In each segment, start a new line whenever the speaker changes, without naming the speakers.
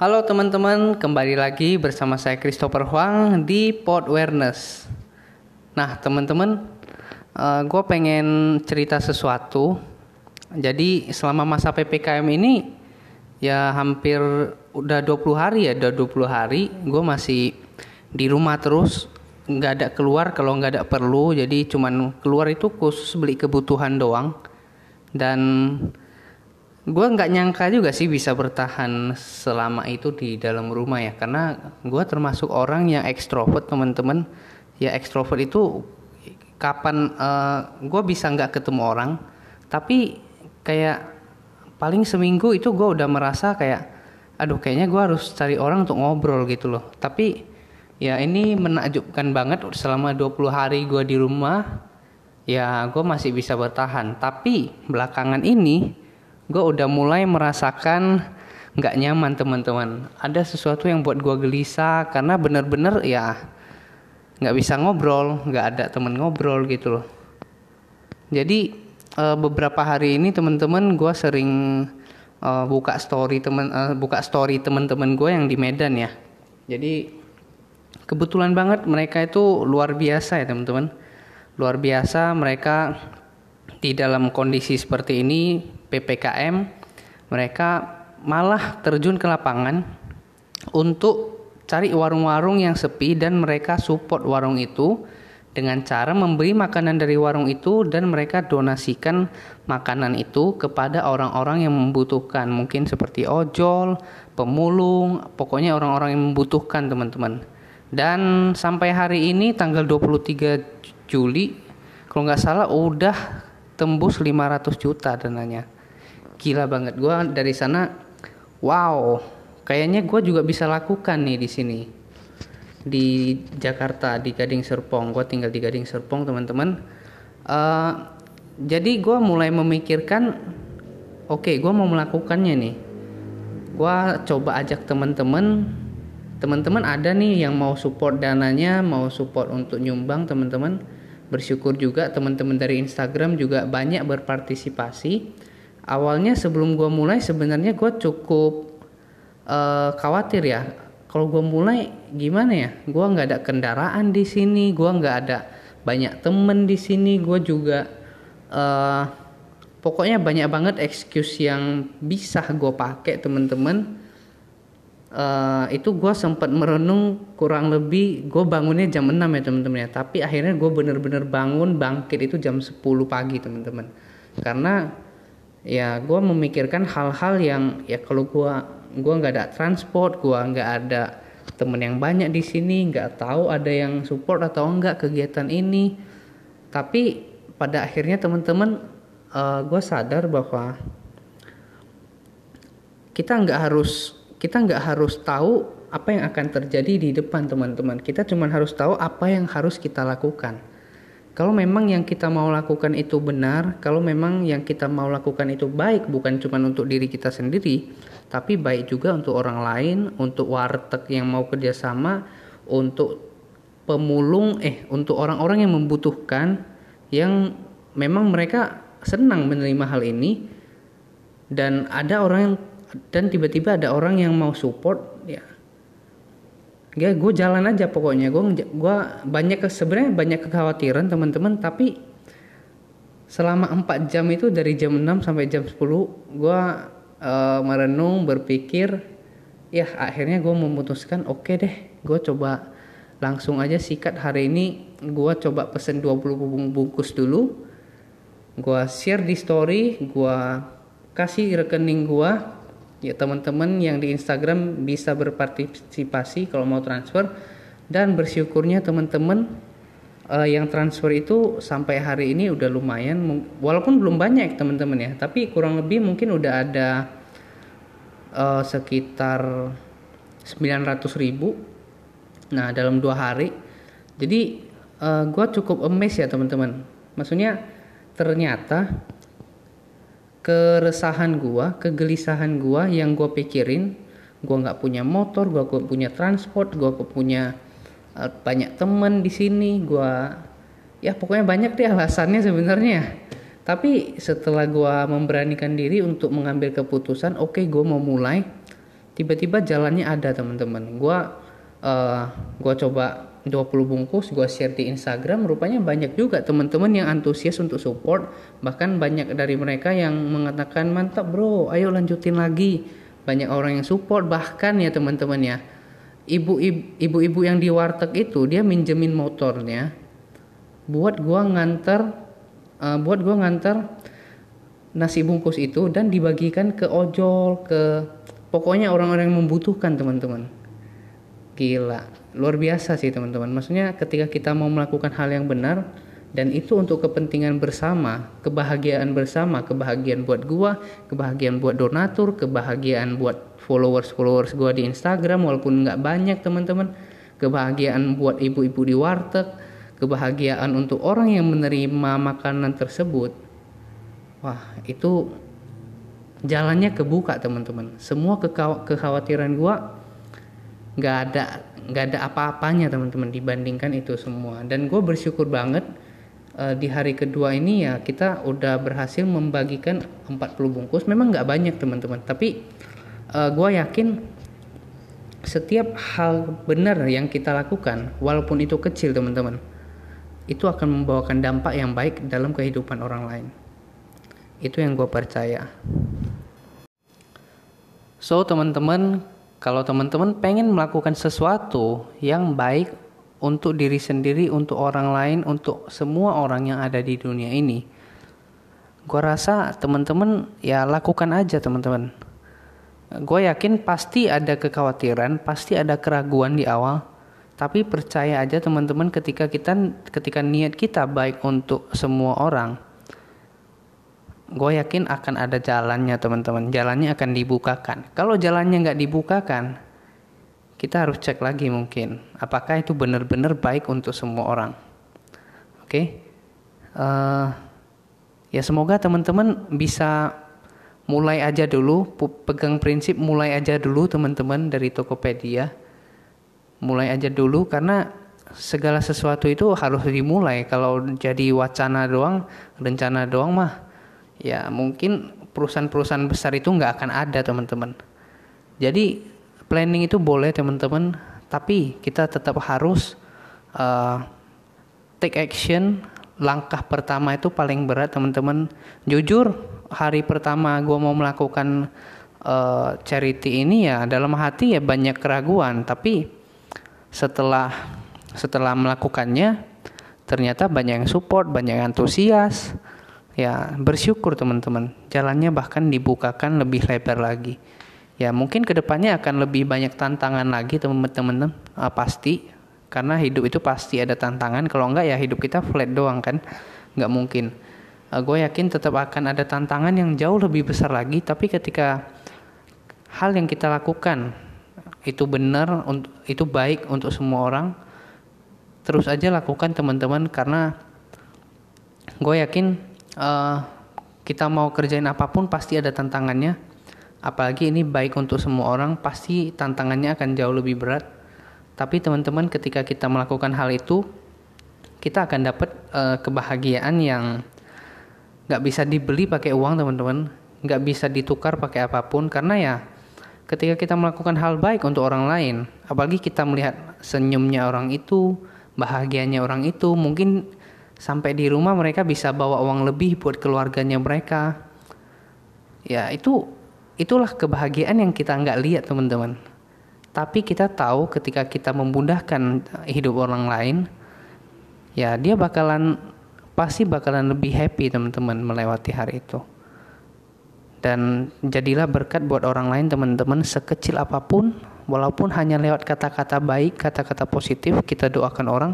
Halo teman-teman, kembali lagi bersama saya Christopher Huang di Pod Awareness. Nah teman-teman, uh, gue pengen cerita sesuatu. Jadi selama masa PPKM ini, ya hampir udah 20 hari ya, udah 20 hari gue masih di rumah terus nggak ada keluar kalau nggak ada perlu jadi cuman keluar itu khusus beli kebutuhan doang dan gue nggak nyangka juga sih bisa bertahan selama itu di dalam rumah ya karena gue termasuk orang yang ekstrovert teman-teman. Ya ekstrovert itu kapan uh, eh, gue bisa nggak ketemu orang tapi kayak paling seminggu itu gue udah merasa kayak aduh kayaknya gue harus cari orang untuk ngobrol gitu loh. Tapi ya ini menakjubkan banget selama 20 hari gue di rumah ya gue masih bisa bertahan. Tapi belakangan ini gue udah mulai merasakan nggak nyaman teman-teman. Ada sesuatu yang buat gue gelisah karena bener-bener ya nggak bisa ngobrol nggak ada temen ngobrol gitu loh. Jadi e, beberapa hari ini teman-teman gue sering e, buka story temen e, buka story teman-teman gue yang di Medan ya. Jadi kebetulan banget mereka itu luar biasa ya teman-teman. Luar biasa mereka di dalam kondisi seperti ini PPKM mereka malah terjun ke lapangan untuk cari warung-warung yang sepi dan mereka support warung itu dengan cara membeli makanan dari warung itu dan mereka donasikan makanan itu kepada orang-orang yang membutuhkan mungkin seperti ojol, pemulung, pokoknya orang-orang yang membutuhkan teman-teman. Dan sampai hari ini tanggal 23 Juli kalau nggak salah udah tembus 500 juta dananya gila banget. Gue dari sana wow kayaknya gue juga bisa lakukan nih di sini. Di Jakarta di Gading Serpong. Gue tinggal di Gading Serpong teman-teman. Uh, jadi gue mulai memikirkan oke okay, gue mau melakukannya nih. Gue coba ajak teman-teman. Teman-teman ada nih yang mau support dananya mau support untuk nyumbang teman-teman. Bersyukur juga teman-teman dari Instagram juga banyak berpartisipasi awalnya sebelum gue mulai sebenarnya gue cukup uh, khawatir ya. Kalau gue mulai gimana ya? Gue nggak ada kendaraan di sini gue nggak ada banyak temen di sini gue juga uh, pokoknya banyak banget excuse yang bisa gue pakai temen-temen. Uh, itu gue sempat merenung kurang lebih gue bangunnya jam 6 ya temen-temen ya. Tapi akhirnya gue bener-bener bangun bangkit itu jam 10 pagi temen-temen. Karena ya gue memikirkan hal-hal yang ya kalau gue gue nggak ada transport gue nggak ada temen yang banyak di sini nggak tahu ada yang support atau enggak kegiatan ini. Tapi pada akhirnya teman-teman uh, eh, gue sadar bahwa kita nggak harus kita nggak harus tahu apa yang akan terjadi di depan teman-teman. Kita cuma harus tahu apa yang harus kita lakukan kalau memang yang kita mau lakukan itu benar, kalau memang yang kita mau lakukan itu baik, bukan cuma untuk diri kita sendiri, tapi baik juga untuk orang lain, untuk warteg yang mau kerjasama, untuk pemulung, eh, untuk orang-orang yang membutuhkan, yang memang mereka senang menerima hal ini, dan ada orang yang dan tiba-tiba ada orang yang mau support, ya gue jalan aja pokoknya. Gue gua banyak sebenarnya banyak kekhawatiran teman-teman. Tapi selama 4 jam itu dari jam 6 sampai jam 10 gue uh, merenung berpikir ya akhirnya gue memutuskan oke okay deh gue coba langsung aja sikat. Hari ini gue coba pesen 20 bungkus dulu. Gue share di story gue kasih rekening gue ya teman-teman yang di Instagram bisa berpartisipasi kalau mau transfer. Dan bersyukurnya teman-teman uh, yang transfer itu sampai hari ini udah lumayan. Walaupun belum banyak teman-teman ya tapi kurang lebih mungkin udah ada uh, sekitar 900 ribu. Nah dalam dua hari. Jadi uh, eh, gue cukup emes ya teman-teman. Maksudnya ternyata keresahan gua, kegelisahan gua yang gua pikirin, gua nggak punya motor, gua gak punya transport, gua punya uh, banyak temen di sini, gua ya pokoknya banyak deh alasannya sebenarnya. Tapi setelah gua memberanikan diri untuk mengambil keputusan, oke okay, gua mau mulai. tiba-tiba jalannya ada teman-teman gue uh, gue coba 20 bungkus gue share di Instagram rupanya banyak juga teman-teman yang antusias untuk support. Bahkan banyak dari mereka yang mengatakan mantap bro ayo lanjutin lagi. Banyak orang yang support bahkan ya teman-teman ya. Ibu-ibu yang di warteg itu dia minjemin motornya buat gue nganter uh, buat gue nganter nasi bungkus itu dan dibagikan ke ojol ke pokoknya orang-orang yang membutuhkan teman-teman gila luar biasa sih teman-teman. Maksudnya ketika kita mau melakukan hal yang benar dan itu untuk kepentingan bersama kebahagiaan bersama kebahagiaan buat gua kebahagiaan buat donatur kebahagiaan buat followers followers gua di Instagram walaupun nggak banyak teman-teman. Kebahagiaan buat ibu-ibu di warteg kebahagiaan untuk orang yang menerima makanan tersebut. Wah itu jalannya kebuka teman-teman. Semua kekhawatiran gua nggak ada nggak ada apa-apanya teman-teman dibandingkan itu semua. Dan gue bersyukur banget uh, di hari kedua ini ya kita udah berhasil membagikan 40 bungkus. Memang nggak banyak teman-teman tapi uh, eh, gue yakin setiap hal benar yang kita lakukan walaupun itu kecil teman-teman itu akan membawakan dampak yang baik dalam kehidupan orang lain. Itu yang gue percaya. So teman-teman kalau teman-teman pengen melakukan sesuatu yang baik untuk diri sendiri, untuk orang lain, untuk semua orang yang ada di dunia ini, gue rasa teman-teman ya lakukan aja teman-teman. Gue yakin pasti ada kekhawatiran, pasti ada keraguan di awal, tapi percaya aja teman-teman ketika kita ketika niat kita baik untuk semua orang, gue yakin akan ada jalannya teman-teman. Jalannya akan dibukakan. Kalau jalannya nggak dibukakan kita harus cek lagi mungkin apakah itu benar-benar baik untuk semua orang. Oke? Okay? uh, eh, ya semoga teman-teman bisa mulai aja dulu pegang prinsip mulai aja dulu teman-teman dari Tokopedia. Mulai aja dulu karena segala sesuatu itu harus dimulai. Kalau jadi wacana doang rencana doang mah ya mungkin perusahaan-perusahaan besar itu nggak akan ada teman-teman. Jadi planning itu boleh teman-teman tapi kita tetap harus uh, take action. Langkah pertama itu paling berat teman-teman. Jujur hari pertama gue mau melakukan uh, charity ini ya dalam hati ya banyak keraguan. Tapi setelah setelah melakukannya ternyata banyak yang support banyak yang antusias ya bersyukur teman-teman. Jalannya bahkan dibukakan lebih lebar lagi. Ya mungkin ke depannya akan lebih banyak tantangan lagi teman-teman. Uh, pasti. Karena hidup itu pasti ada tantangan. Kalau enggak ya hidup kita flat doang kan? Nggak mungkin. Uh, gue yakin tetap akan ada tantangan yang jauh lebih besar lagi. Tapi ketika hal yang kita lakukan itu benar itu baik untuk semua orang terus aja lakukan teman-teman. Karena gue yakin uh, kita mau kerjain apa pun pasti ada tantangannya. Apalagi ini baik untuk semua orang pasti tantangannya akan jauh lebih berat. Tapi teman-teman ketika kita melakukan hal itu kita akan dapat uh, kebahagiaan yang nggak bisa dibeli pakai uang teman-teman. Nggak bisa ditukar pakai apa pun. Karena ya ketika kita melakukan hal baik untuk orang lain apalagi kita melihat senyumnya orang itu bahagianya orang itu mungkin sampai di rumah mereka bisa bawa uang lebih buat keluarganya mereka. Ya itu itulah kebahagiaan yang kita nggak lihat teman-teman. Tapi kita tahu ketika kita memudahkan hidup orang lain ya dia bakalan pasti bakalan lebih happy teman-teman melewati hari itu. Dan jadilah berkat buat orang lain teman-teman sekecil apa pun walaupun hanya lewat kata-kata baik kata-kata positif kita doakan orang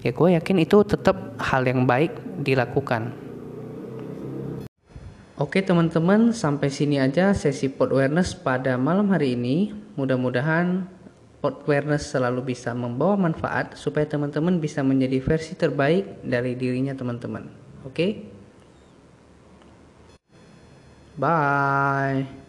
ya gue yakin itu tetap hal yang baik dilakukan. Oke teman-teman, sampai sini aja sesi pod awareness pada malam hari ini. Mudah-mudahan pod awareness selalu bisa membawa manfaat supaya teman-teman bisa menjadi versi terbaik dari dirinya teman-teman. Oke? Bye.